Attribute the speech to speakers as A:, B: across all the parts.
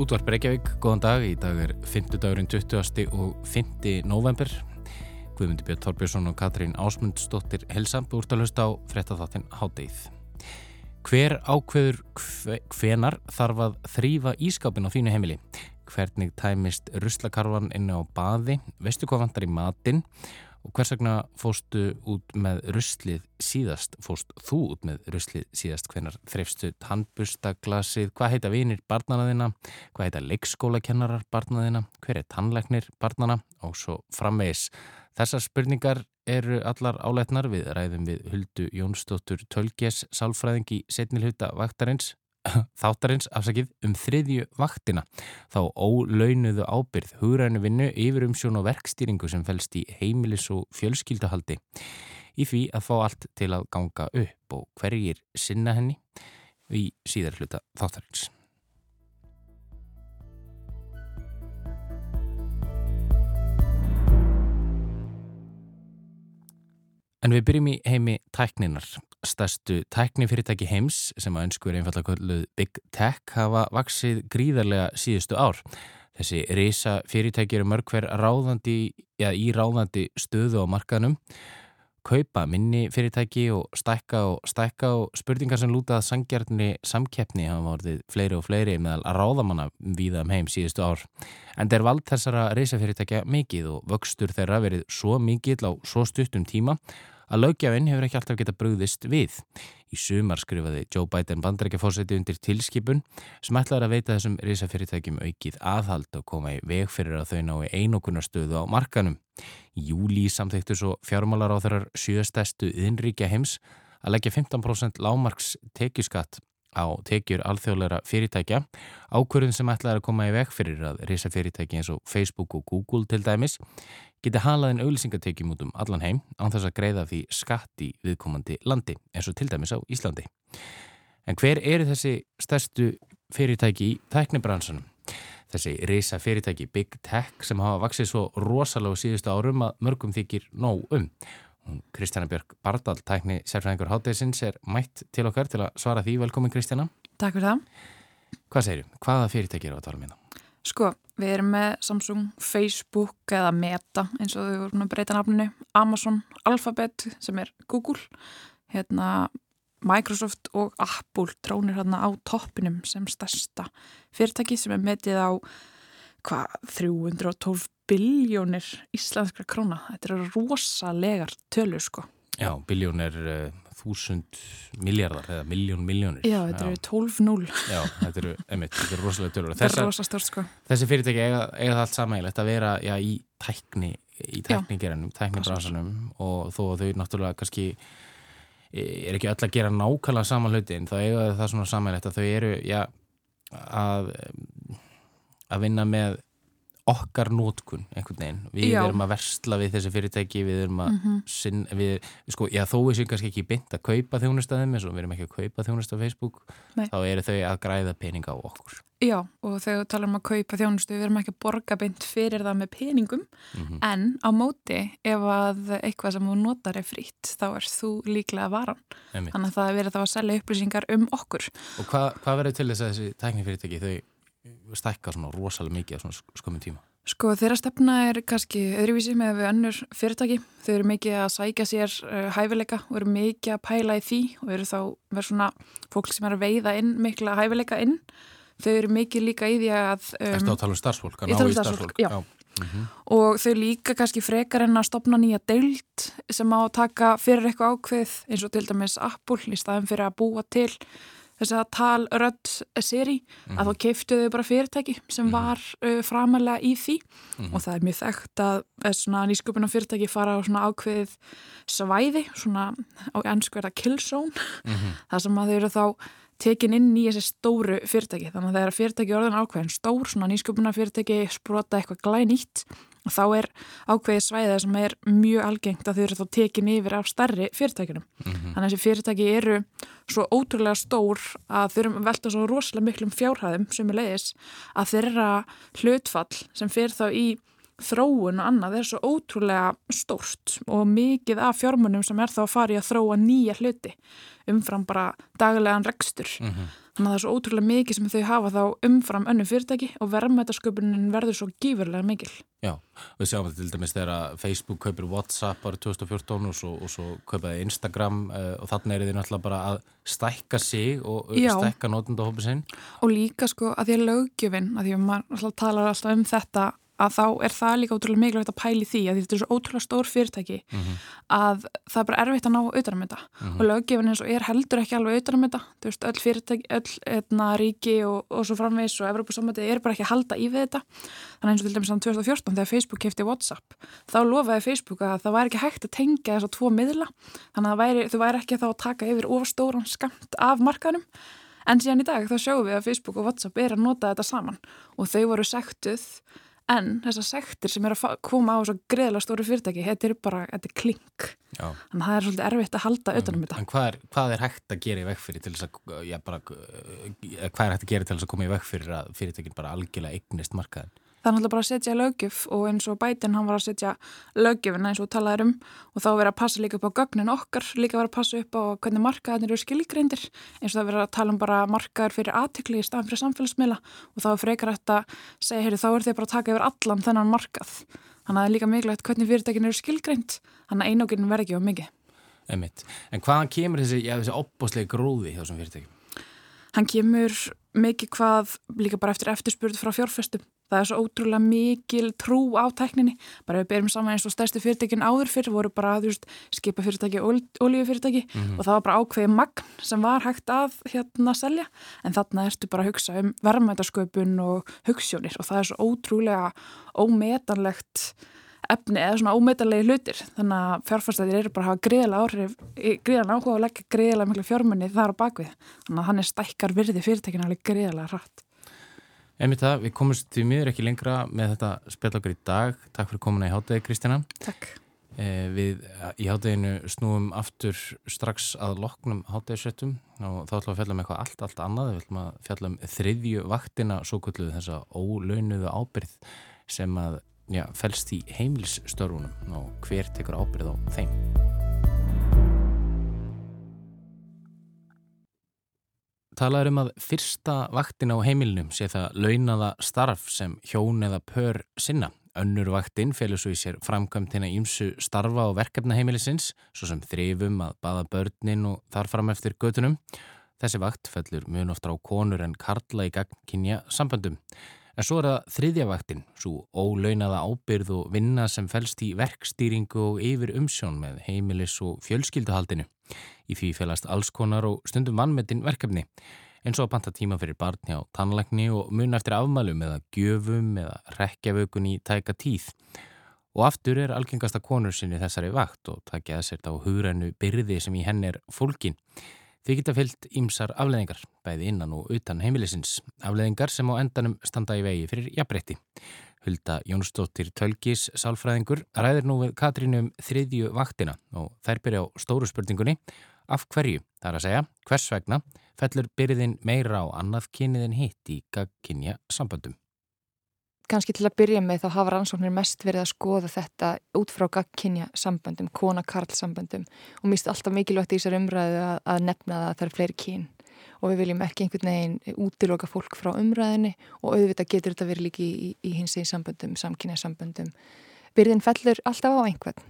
A: Útvarp Reykjavík, góðan dag. Í dag er 5. dagurinn 20. og 5. november. Guðmundi Björn Þorbjörnsson og Katrín Ásmundsdóttir helsam úrt að hlusta á frettatháttin Hádeið. Hver ákveður hvenar þarf að þrýfa ískapin á þínu heimili? Hvernig tæmist ruslakarfan inni á baði? Veistu hvað vantar í matinn? Og hvers vegna fóstu út með ruslið síðast? Fóst þú út með ruslið síðast? Hvenar þrefstu tannbustaglasið? Hvað heita vinir barnanaðina? Hvað heita leikskólakennarar barnanaðina? Hver er tannleiknir barnana? Og svo framvegis. Þessar spurningar eru allar áleitnar við ræðum við Huldu Jónsdóttur Tölges, sálfræðing í setnilhuta vaktarins þáttarins afsakið um þriðju vaktina þá ólaunuðu ábyrð hugrænu vinnu yfir um sjón og verkstýringu sem fælst í heimilis og fjölskyldahaldi í því að fá allt til að ganga upp og hverjir sinna henni í síðar hluta þáttarins. En við byrjum í heimi tækninar. Stærstu tæknifyrirtæki heims sem að önsku er einfallega kvölduð Big Tech hafa vaksið gríðarlega síðustu ár. Þessi reysa fyrirtæki eru mörg hver ráðandi, ja, í ráðandi stöðu á markaðnum kaupa minni fyrirtæki og stækka og stækka og spurningar sem lútað sangjarni samkeppni hafa vorðið fleiri og fleiri meðal að ráðamanna viða um heim síðustu ár. En þeir vald þessara reysafyrirtækja mikið og vöxtur þeirra verið svo mikill á svo stuttum tíma að lögjafinn hefur ekki alltaf geta brúðist við. Í sumar skrifaði Joe Biden bandrækjafórseti undir tilskipun sem ætlaði að veita þessum risafyrirtækjum aukið aðhald og koma í veg fyrir að þau nái einokunarstöðu á markanum. Í júli samþektu svo fjármálar á þeirrar sjöstæstu yðinríkja heims að leggja 15% lámarks tekjuskatt á tekjur alþjóðleira fyrirtækja ákvörðun sem ætlaði að koma í veg fyrir að risafyrirtæki eins og Facebook og Google til dæmis geti halaðin auðlýsingatekjum út um allan heim án þess að greiða því skatt í viðkomandi landi eins og til dæmis á Íslandi. En hver eru þessi stærstu fyrirtæki í tæknibransunum? Þessi reysa fyrirtæki Big Tech sem hafa vaksið svo rosalega síðustu árum að mörgum þykir nóg um. Kristjana Björk Bardal, tækni sérfræðingur Hátteisins er mætt til okkar til að svara því. Velkomin Kristjana.
B: Takk fyrir það.
A: Hvað segir þú? Hvaða fyrirtæki eru að tala um hérna?
B: Sko, við erum með Samsung, Facebook eða Meta eins og þau voru að breyta nafninu, Amazon, Alphabet sem er Google, hérna Microsoft og Apple trónir hérna á toppinum sem stærsta fyrirtæki sem er metið á hvað 312 biljónir íslenskra króna. Þetta eru rosalegar tölur sko.
A: Já, biljónir uh, þúsund miljardar eða miljón miljónir.
B: Já, þetta eru 12-0.
A: Já, þetta eru, einmitt, þetta eru rosalega tölur.
B: Þetta eru rosalega stort sko.
A: Þessi fyrirtæki eiga, eiga það allt samægilegt að vera já, í tækni, í tæknigeranum, tæknibransanum og þó að þau náttúrulega kannski e, er ekki öll að gera nákvæmlega saman hlutin, þá eiga það svona samægilegt að þau eru, já, að, að vinna með okkar nótkun einhvern veginn, við já. erum að versla við þessi fyrirtæki, við erum að mm -hmm. sinn, við, sko, já þó er sér kannski ekki beint að kaupa þjónustæðum eins og við erum ekki að kaupa þjónustæð á Facebook, Nei. þá eru þau að græða peninga á okkur.
B: Já, og þegar við talum að kaupa þjónustu, við erum ekki að borga beint fyrir það með peningum, mm -hmm. en á móti, ef að eitthvað sem þú notar er frýtt, þá er þú líklega varan, Einmitt. þannig að það er verið þá að selja upplýsingar um okkur.
A: Og hvað, hvað verður til þess að þessi tæknifyrirtæki, þau stækka svona rosalega mikið á svona skömmin tíma?
B: Sko þeirra stefna er kannski öðruvísi með við önnur fyrirtæki. Þau eru mikið að sækja sér uh, hæfileika og eru mikið að pæla í því og eru þá verið svona fólk sem er að veiða inn mikla hæfileika inn. Þau eru mikið líka í því að...
A: Um, Erstu að tala um starfsfólk?
B: Ég tala um starfsfólk, já. já. Mm -hmm. Og þau líka kannski frekar en að stopna nýja deilt sem á að taka fyrir eitthvað ákveð eins og til dæmis Apple í staðin fyrir að búa til þess að talrödd seri mm -hmm. að þá mhm. keiftuðu bara fyrirtæki sem mm -hmm. var uh, framalega í því mm -hmm. og það er mjög þekkt að nýsköpuna fyrirtæki fara á svona ákveð svæði, svona á ennskverða killzone, mhm. það sem að þau eru þá tekin inn í þessi stóru fyrirtæki þannig að það er fyrirtæki orðin ákveðin stór svona nýsköpuna fyrirtæki sprota eitthvað glænýtt þá er ákveðið svæðið sem er mjög algengt að þau eru þá tekin yfir af starri fyrirtækinum. Mm -hmm. Þannig að þessi fyrirtæki eru svo ótrúlega stór að þau eru velta svo rosalega miklum fjárhæðum sem er leiðis að þeirra hlutfall sem fyrir þá í þróun og annað er svo ótrúlega stórt og mikið af fjármunum sem er þá að fara í að þróa nýja hluti umfram bara daglegan rekstur. Mm -hmm. Þannig að það er svo ótrúlega mikið sem þau hafa þá umfram önnu fyrirtæki og verðmætasköpunin verður svo gífurlega mikil.
A: Já, við sjáum þetta til dæmis þegar Facebook kaupir WhatsApp árið 2014 og svo, og svo kaupaði Instagram uh, og þannig er þið náttúrulega bara að stækka sig og Já. stækka nótundahópi sinn.
B: Og líka sko að því að lögjöfin, að því að maður talar alltaf um þetta að þá er það líka ótrúlega mikilvægt að pæli því að þetta er svo ótrúlega stór fyrirtæki mm -hmm. að það er bara erfitt að ná auðvitað með þetta mm -hmm. og löggefin eins og er heldur ekki alveg auðvitað með þetta, þú veist, öll fyrirtæki öll etna, ríki og, og svo framvegs og Evropasamhætti er bara ekki að halda í við þetta. Þannig eins og til dæmis á 2014 þegar Facebook kefti WhatsApp, þá lofaði Facebook að það væri ekki hægt að tengja þess að tvo miðla. Þannig að væri, þú væri ekki þá að taka yfir en síðan í dag þá sjáum við að Facebook og WhatsApp er að nota þetta saman. Og þau voru sektuð en þessar sektir sem er að koma á svo greiðlega stóru fyrirtæki, þetta er bara, þetta er klink já. þannig að það er svolítið erfitt að halda auðvitað um þetta.
A: En hvað er, hvað er hægt að gera í vegfyrir til þess að, já bara hvað er hægt að gera til þess að koma í vegfyrir að fyrirtækin bara algjörlega eignist markaðin?
B: Það er náttúrulega bara að setja lögjöf og eins og bætinn hann var að setja lögjöfina eins og talaður um og þá verið að passa líka upp á gögnin okkar, líka verið að passa upp á hvernig markaðinir eru skilgreindir eins og það verið að tala um bara markaður fyrir aðtikli í staðan fyrir samfélagsmiðla og þá er frekar hægt að segja, heyri, þá er þið bara að taka yfir allan þennan markað. Þannig að það er líka mikilvægt hvernig fyrirtækin eru skilgreint, þannig að einóginn verð ekki á mikið.
A: En hvaðan kemur þessi, já, þessi
B: Hann kemur mikið hvað líka bara eftir eftirspurð frá fjárfestum. Það er svo ótrúlega mikil trú á tækninni. Bara við berum saman eins og stærsti fyrirtækin áður fyrr voru bara veist, skipa fyrirtæki og olíufyrirtæki mm -hmm. og það var bara ákveði magn sem var hægt að hérna selja. En þarna ertu bara að hugsa um verðmætasköpun og hugssjónir og það er svo ótrúlega ómetanlegt efni eða svona ómeitalegi hlutir þannig að fjárfæstæðir eru bara að hafa greiðlega áhrif greiðlega áhuga og leggja greiðlega miklu fjármunni þar á bakvið þannig að hann er stækkar virði fyrirtækina alveg greiðlega hratt
A: Emið það, við komumst því miður ekki lengra með þetta spjallakar í dag. Takk fyrir komuna í hátegi Kristina
B: Takk.
A: Eh, Við í hátteginu snúum aftur strax að loknum háttegisvettum og þá ætlum við að fjalla um eitthvað allt, allt annað. Við ætlum að fjalla um þriðju vaktina svo kulluð þessa ólaunuðu ábyrð sem að já, fælst í heimilsstörfunum og hver tekur ábyrð á þeim. Talaður um að fyrsta vaktin á heimilnum sé það launaða starf sem hjón eða pör sinna. Önnur vaktinn felur svo í sér framkvæmtina ímsu starfa og verkefnaheimilisins, svo sem þrifum að baða börnin og þar fram eftir götunum. Þessi vakt fellur mjög ofta á konur en karla í gagnkynja samböndum. En svo er það þriðjavaktin, svo ólaunaða ábyrð og vinna sem fælst í verkstýringu og yfir umsjón með heimilis og fjölskylduhaldinu. Í því fælast allskonar og stundum vannmetinn verkefni, eins og að banta tíma fyrir barn hjá tannlækni og mun eftir afmælum eða gjöfum eða rekjavökun í tæka tíð. Og aftur er algengasta konur sinni þessari vakt og takja þessert á hugrannu byrði sem í henn er fólkin. Þið geta fyllt ímsar afleðingar, bæði innan og utan heimilisins, afleðingar sem á endanum standa í vegi fyrir jafnbreytti. Hulda Jónsdóttir Tölgis, sálfræðingur, ræðir nú við Katrínu um þriðju vaktina og þær byrja á stóru spurningunni af hverju, þar að segja, hvers vegna fellur byrðin meira á annað kyniðin hitt í gagkinja samböndum
C: kannski til að byrja með þá hafa rannsóknir mest verið að skoða þetta út frá gagkinja samböndum, kona-karl samböndum og mér finnst alltaf mikilvægt í þessar umræðu að, að nefna að það er fleiri kín og við viljum ekki einhvern veginn útiloka fólk frá umræðinni og auðvitað getur þetta verið líki í, í, í hins eginn samböndum, samkynja samböndum. Byrðin fellur alltaf á einhvern.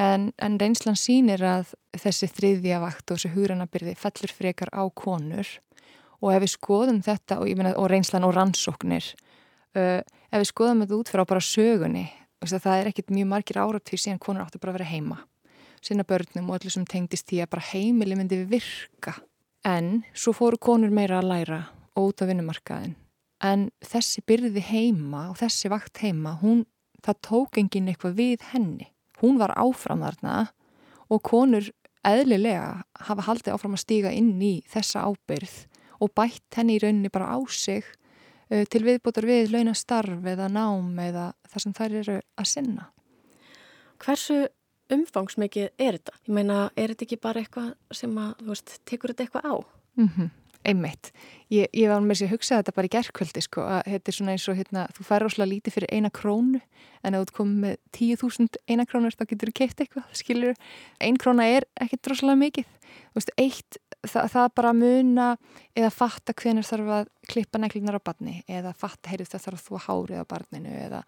C: En, en reynslan sínir að þessi þriðja vakt og þessi húranabyrði fellur frekar á konur. Og ef við skoðum þetta og, meina, og reynslan og rannsóknir uh, ef við skoðum þetta út frá bara sögunni það er ekkit mjög margir áratvíð síðan konur áttu bara að vera heima. Sína börnum og allir sem tengdist því að bara heimili myndi virka. En svo fóru konur meira að læra út af vinnumarkaðin en þessi byrði heima og þessi vakt heima hún, það tók enginn eitthvað við henni. Hún var áfram þarna og konur eðlilega hafa haldið áfram að stíga inn í þessa ábyrð og bætt henni í rauninni bara á sig til viðbútar við launastarf eða nám eða það sem þær eru að sinna.
D: Hversu umfangsmikið er þetta? Ég meina, er þetta ekki bara eitthvað sem að, þú veist, tekur þetta eitthvað á?
C: Mm -hmm. Einmitt. Ég, ég var með sér að hugsa þetta bara í gerðkvöldi sko að þetta er svona eins og hérna, þú fær ósláð lítið fyrir eina krónu en ef þú komið með 10.000 eina krónur þá getur þú keitt eitthvað, skilur. Ein króna er ekkert droslega mikið. Þú veist, eitt, það, það bara muna eða fatta hvenar þarf að klippa neklinar á barni eða fatta, heyrðu það þarf að þú hárið á barninu eða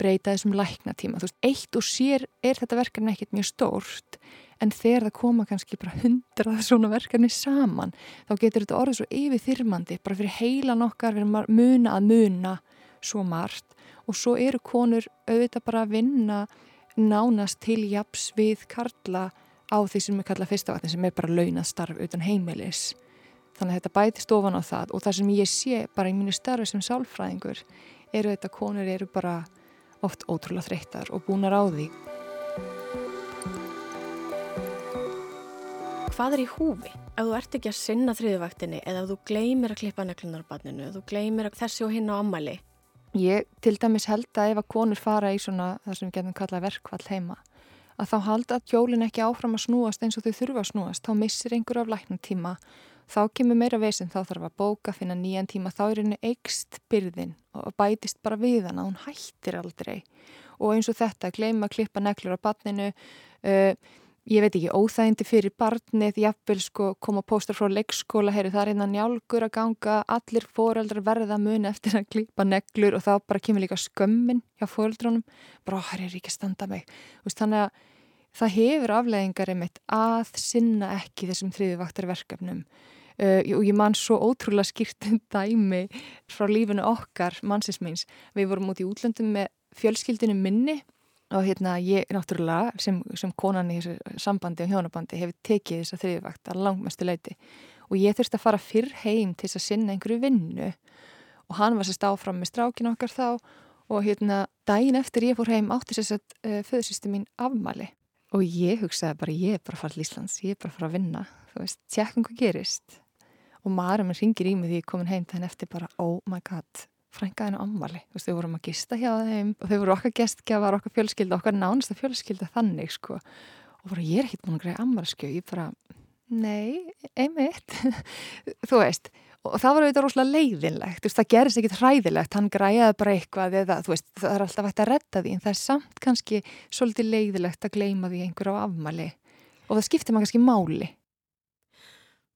C: breyta þessum læknatíma. Þú veist, eitt og sér er þetta verkefni ekkert mjög stórt en þegar það koma kannski bara hundrað svona verkefni saman þá getur þetta orðið svo yfirþyrmandi bara fyrir heilan okkar, við erum muna að muna svo margt og svo eru konur auðvitað bara að vinna nánast til japs við karla á því sem við kalla fyrstavatni sem er bara launað starf utan heimilis þannig að þetta bætist ofan á það og það sem ég sé bara í mínu starfi sem sálfræðingur eru þetta konur eru bara oft ótrúlega þreyttar og búnar á því
D: Hvað er í húfi? Ef þú ert ekki að sinna þriðuvaktinni eða ef þú gleymir að klippa barninu, ef þú gleymir þessi og hinn á ammali?
C: Ég til dæmis held að ef að konur fara í svona það sem við getum kallað verkvall heima að þá halda hjólinn ekki áfram að snúast eins og þau þurfa að snúast, þá missir einhver af læknum tíma, þá kemur meira vesen, þá þarf að bóka, finna nýjan tíma, þá er henni eikst byrðin og bætist bara við hana, hún hættir aldrei. Og eins og þetta, gleyma að klippa neklur á barninu, uh, ég veit ekki, óþægindi fyrir barnið, jafnvel sko koma póstar frá leikskóla, heyri það er einna njálgur að ganga, allir fóreldrar verða mun eftir að klípa neglur og þá bara kemur líka skömmin hjá fóreldrunum, bara hér er ekki að standa mig, þannig að það hefur afleggingar einmitt að sinna ekki þessum þriðivaktarverkefnum uh, og ég man svo ótrúlega skýrtum dæmi frá lífunu okkar, mannsins meins, við vorum út í útlöndum með fjölskyldinu minni og hérna ég náttúrulega sem, sem konan í þessu sambandi og hjónabandi hefur tekið þessa þriðvakt að langmestu leiti og ég þurfti að fara fyrr heim til þess að sinna einhverju vinnu. Og hann var sérst áfram með strákin okkar þá og hérna daginn eftir ég fór heim átti sérst að uh, föðsýstu mín afmali og ég hugsaði bara ég er bara að fara til Íslands, ég er bara að fara að vinna þú veist, tjekkum hvað gerist. Og maður minn ringir í mig því ég komin heim þannig eftir bara oh my god frængaðinu ammali, þú veist, við vorum að gista hjá þeim og þau voru okkar gestkjafar, okkar fjölskylda okkar nánasta fjölskylda þannig sko. Og bara ég er ekkert búin að greiða ammalskjö ég bara, nei, einmitt. Þú veist og það var auðvitað rosalega leiðinlegt veist, það gerist ekkit hræðilegt, hann græði bara eitthvað eða, veist, það er alltaf hægt að redda því en það er samt kannski svolítið leiðilegt að gleima því einhver á afmali og það skiptir maður kannski máli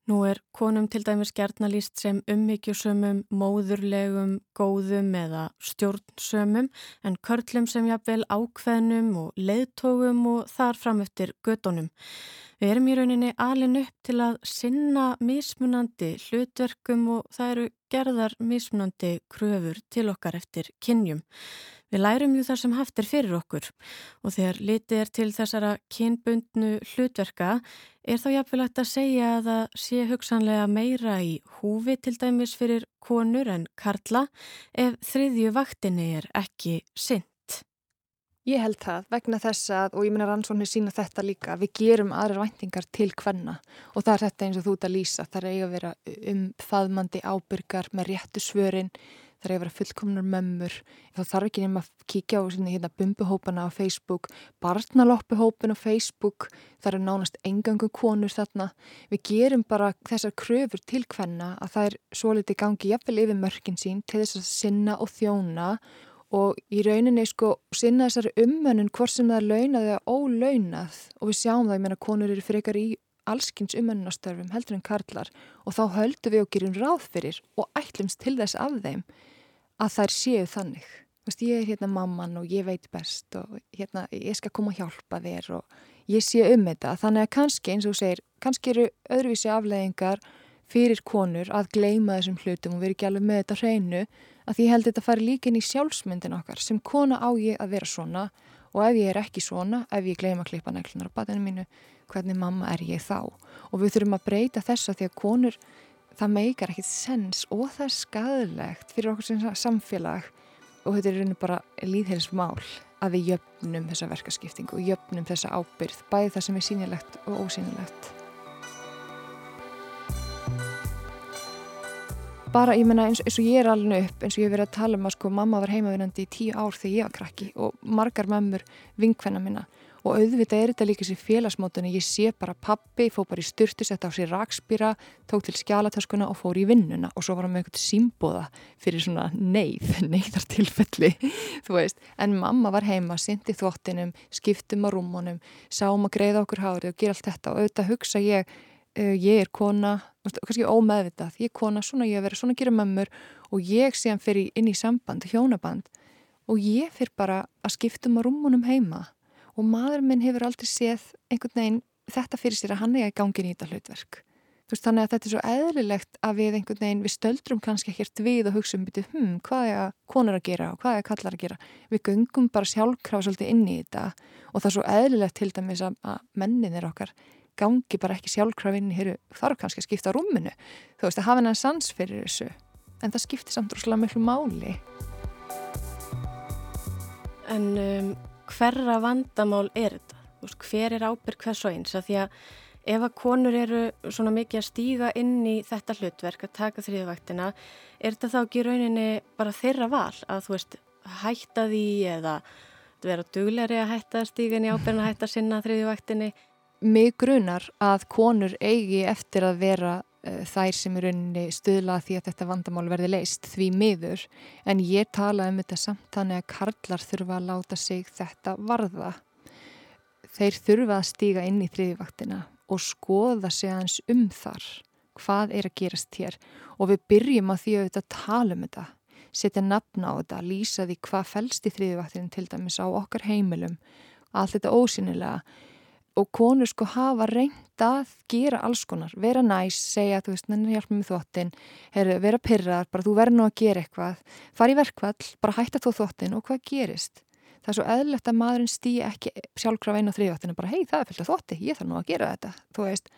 D: Nú er konum til dæmis gertnalýst sem umhyggjusömmum, móðurlegum, góðum eða stjórnsömmum en körlum sem jafnvel ákveðnum og leiðtógum og þar fram eftir gödunum. Við erum í rauninni alin upp til að sinna mismunandi hlutverkum og það eru gerðar mismunandi kröfur til okkar eftir kynjum. Við lærum jú þar sem haft er fyrir okkur og þegar litið er til þessara kynbundnu hlutverka er þá jafnvelagt að segja að það sé hugsanlega meira í húfi til dæmis fyrir konur en karla ef þriðju vaktinni er ekki sint.
C: Ég held það vegna þess að, og ég minna rannsóknir sína þetta líka, við gerum aðrar væntingar til hvenna og það er þetta eins og þú ert að lýsa, það er eiga að vera um faðmandi ábyrgar með réttu svörin er að vera fullkomnar mömmur. Þá þarf ekki nema að kíkja á hérna, bumbuhópana á Facebook barnaloppuhópin á Facebook. Það eru nánast engangu konur þarna. Við gerum bara þessar kröfur til hvenna að það er svo litið gangi jafnvel yfir mörkin sín til þess að sinna og þjóna. Og í rauninni sko sinna þessari ummönnun hvort sem það er launað eða ólaunað og við sjáum það, ég meina konur eru frekar í allskynns umönnunastörfum heldur en karlar. Og þá höldum við og gerum ráð fyrir og ætlumst til þess af þeim að þær séu þannig. Veist, ég er hérna mamman og ég veit best og hérna, ég skal koma að hjálpa þér og ég sé um þetta. Þannig að kannski, eins og þú segir, kannski eru öðruvísi afleðingar fyrir konur að gleima þessum hlutum og vera ekki alveg með þetta hreinu að ég held þetta fari líka inn í sjálfsmyndin okkar sem kona á ég að vera svona og ef ég er ekki svona, ef ég gleima að klippa neklunar á batinu mínu, hvernig mamma er ég þá? Og við þurfum að breyta þess að því að konur það meikar ekkit sens og það er skadilegt fyrir okkur sem samfélag og þetta er rauninu bara líðheilsmál að við jöfnum þessa verkaskiptingu og jöfnum þessa ábyrð, bæði það sem er sínilegt og ósínilegt. Bara, ég menna, eins, eins og ég er alveg upp, eins og ég hef verið að tala um að sko mamma var heimavinandi í tíu ár þegar ég var krakki og margar mömmur vinkvenna minna og auðvitað er þetta líka sér félagsmótunni, ég sé bara pappi, fór bara í styrtu, sett á sér rakspýra, tók til skjálatöskuna og fór í vinnuna. Og svo var hann með eitthvað símbóða fyrir svona neyð, neyðartilfelli, þú veist, en mamma var heima, syndi þvottinum, skiptum á rúmunum, sáum að greiða okkur hárið og gera allt þetta. Og auðvitað hugsa ég, uh, ég er kona, kannski ómeðvitað, ég er kona, svona ég vera, svona gera mömmur. Og ég sé hann fyrir inn í samband, hjónaband. Og ég fyrir bara að skiptum á rúmunum heima og maður minn hefur aldrei séð einhvern veginn þetta fyrir sér að hann er í gangin í þetta hlutverk. Veist, þannig að þetta er svo eðlilegt að við einhvern veginn, við stöldrum kannski ekkert við og hugsa um byrju, hm, hvað er að konar að gera og hvað er að kallar að gera. Við göngum bara sjálfkrafa svolítið inn í þetta og það er svo eðlilegt til dæmis að, menninir okkar gangi bara ekki sjálfkrafa inn í, hér þarf kannski að skipta rúminu. Þú veist, að hafa hennar sans fyrir þessu, en það skiptir samt rosalega mjög máli.
D: En um, hverra vandamál er þetta? Veist, hver er ábyrg hvers og eins? Að því að ef að konur eru svona mikið að stíga inn í þetta hlutverk að taka þrýðvæktina, er þetta þá ekki rauninni bara þeirra val að þú veist hætta því eða vera dugleiri að hætta að stíga inn í ábyrgin að hætta sinna þrýðvæktinni?
C: Mig grunar að konur eigi eftir að vera þær sem í rauninni stuðla því að þetta vandamál verði leist því miður. En ég tala um þetta samt þannig að karlar þurfa að láta sig þetta varða. Þeir þurfa að stíga inn í þriðivaktina og skoða sig aðeins um þar hvað er að gerast hér. Og við byrjum að því að þetta tala um þetta, setja nafna á þetta, lýsa því hvað fælst í þriðivaktinu til dæmis á okkar heimilum, allt þetta ósynilega og konur sko hafa reynd að gera alls konar, vera næs, segja þú veist, nenni hjálp með þvottin vera pyrrar, bara þú verður nú að gera eitthvað. Fara í verkvall, bara hætta þú þvottin og hvað gerist? Það er svo eðlert að maðurinn stýi ekki sjálfkraf einu á þriðjóttinu, bara hei það er fylgt að þvotti, ég þarf nú að gera þetta, þú veist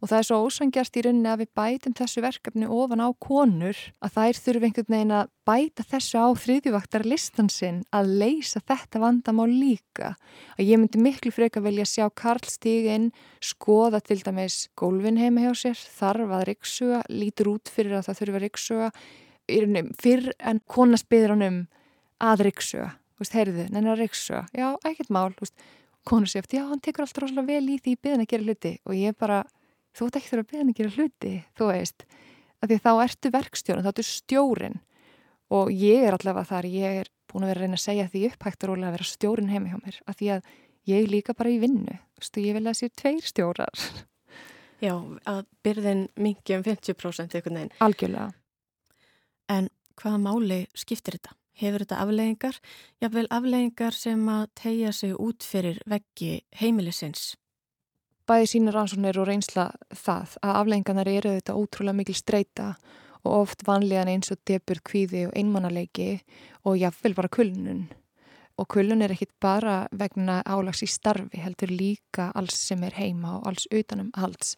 C: og það er svo ósangjart í rauninni að við bætum þessu verkefni ofan á konur að þær þurfi einhvern veginn að bæta þessu á þriðjuvaktar listansinn að leysa þetta vandamál líka. Að ég myndi miklu freka velja að sjá Karl stíginn skoða til dæmis gólfin heima hjá sér þarf að riksuga, lítur út fyrir að það þurfi að riksuga fyrr en konas byður hann um að riksuga, heyrðu, nenni að riksuga já, ekkert mál, konar sér eftir, já, hann tekur alltaf rosalega vel í því byðin að gera hluti. Og ég bara þú ert ekki þurfa að beða henni að gera hluti þú veist, af því þá ertu verkstjórn þá ertu stjórin og ég er allavega þar, ég er búin að vera að reyna að segja því upphægt og rólega að vera stjórin heima hjá mér, af því að ég líka bara í vinnu, þú veist, ég vil að séu tveir stjórar
D: Já, að byrðin mingi um 50% eitthvað neinn.
C: Algjörlega
D: En hvaða máli skiptir þetta? Hefur þetta afleggingar? Jável afleggingar sem að tegja sig út fyrir veggi heimilisins
C: bæði sínur rannsóknir og reynsla það að aflenganar eru þetta ótrúlega mikil streyta og oft vanlegan eins og debur, kvíði og einmannaleiki og jáfnvel bara kulnun. Og kulnun er ekkit bara vegna álags í starfi, heldur líka alls sem er heima og alls utanum alls.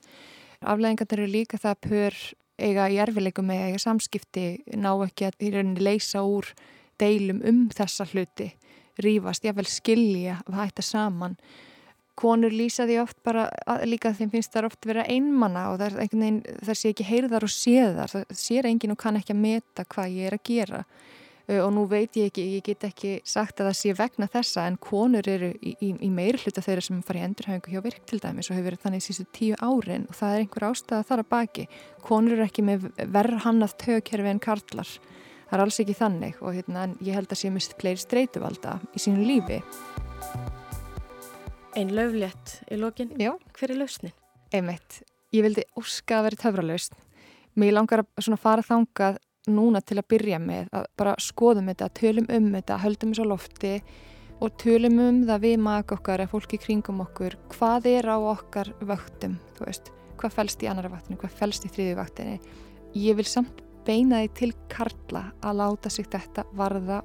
C: Aflengarnir eru líka það pör eiga í erfileikum með eiga samskipti, ná ekki að í rauninni leysa úr deilum um þessa hluti, rýfast, jáfnvel skilja, hætta saman konur lýsa því oft bara líka þeim finnst það oft vera einmanna og það veginn, það sé ekki heyrðar og séðar, það sér enginn og kann ekki að meta hvað ég er að gera. Uh, og nú veit ég ekki, ég get ekki sagt að það sé vegna þessa en konur eru í, í, í meiri hluta þeirra sem fara í endurhæfingu hjá virk til dæmis og hefur verið þannig sístu tíu árin og það er einhver ástæða þar að baki. Konur eru ekki með verð hannað tögkerfi en karlar. Það er alls ekki þannig og hérna, ég held að sé mist fleiri streytuvalda í sínu lífi
D: Einn löflétt í lokin.
C: Já.
D: Hver er lausnin?
C: Einmitt. Ég vildi óska að vera töfralausn. Mér langar að fara þangað núna til að byrja með að bara skoðum þetta, tölum um þetta, höldum þessu á lofti og tölum um það við maka okkar eða fólki kringum okkur hvað er á okkar vöktum, þú veist, hvað fælst í annara vaktinu, hvað fælst í þriði vaktinu. Ég vil samt beina því til Karla að láta sig þetta varða.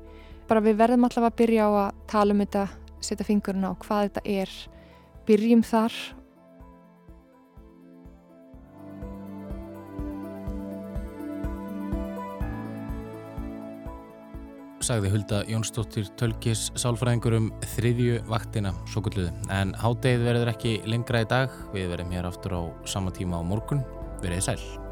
C: Bara við verðum allavega að byrja á að tala um þetta setja fingurinn á hvað þetta er byrjum þar
A: Sagði Hulda Jónsdóttir Tölkis sálfræðingur um þriðju vaktina svo gulluðu. En hádegið verður ekki lengra í dag. Við verðum hér aftur á sama tíma á morgun. Verðið sæl.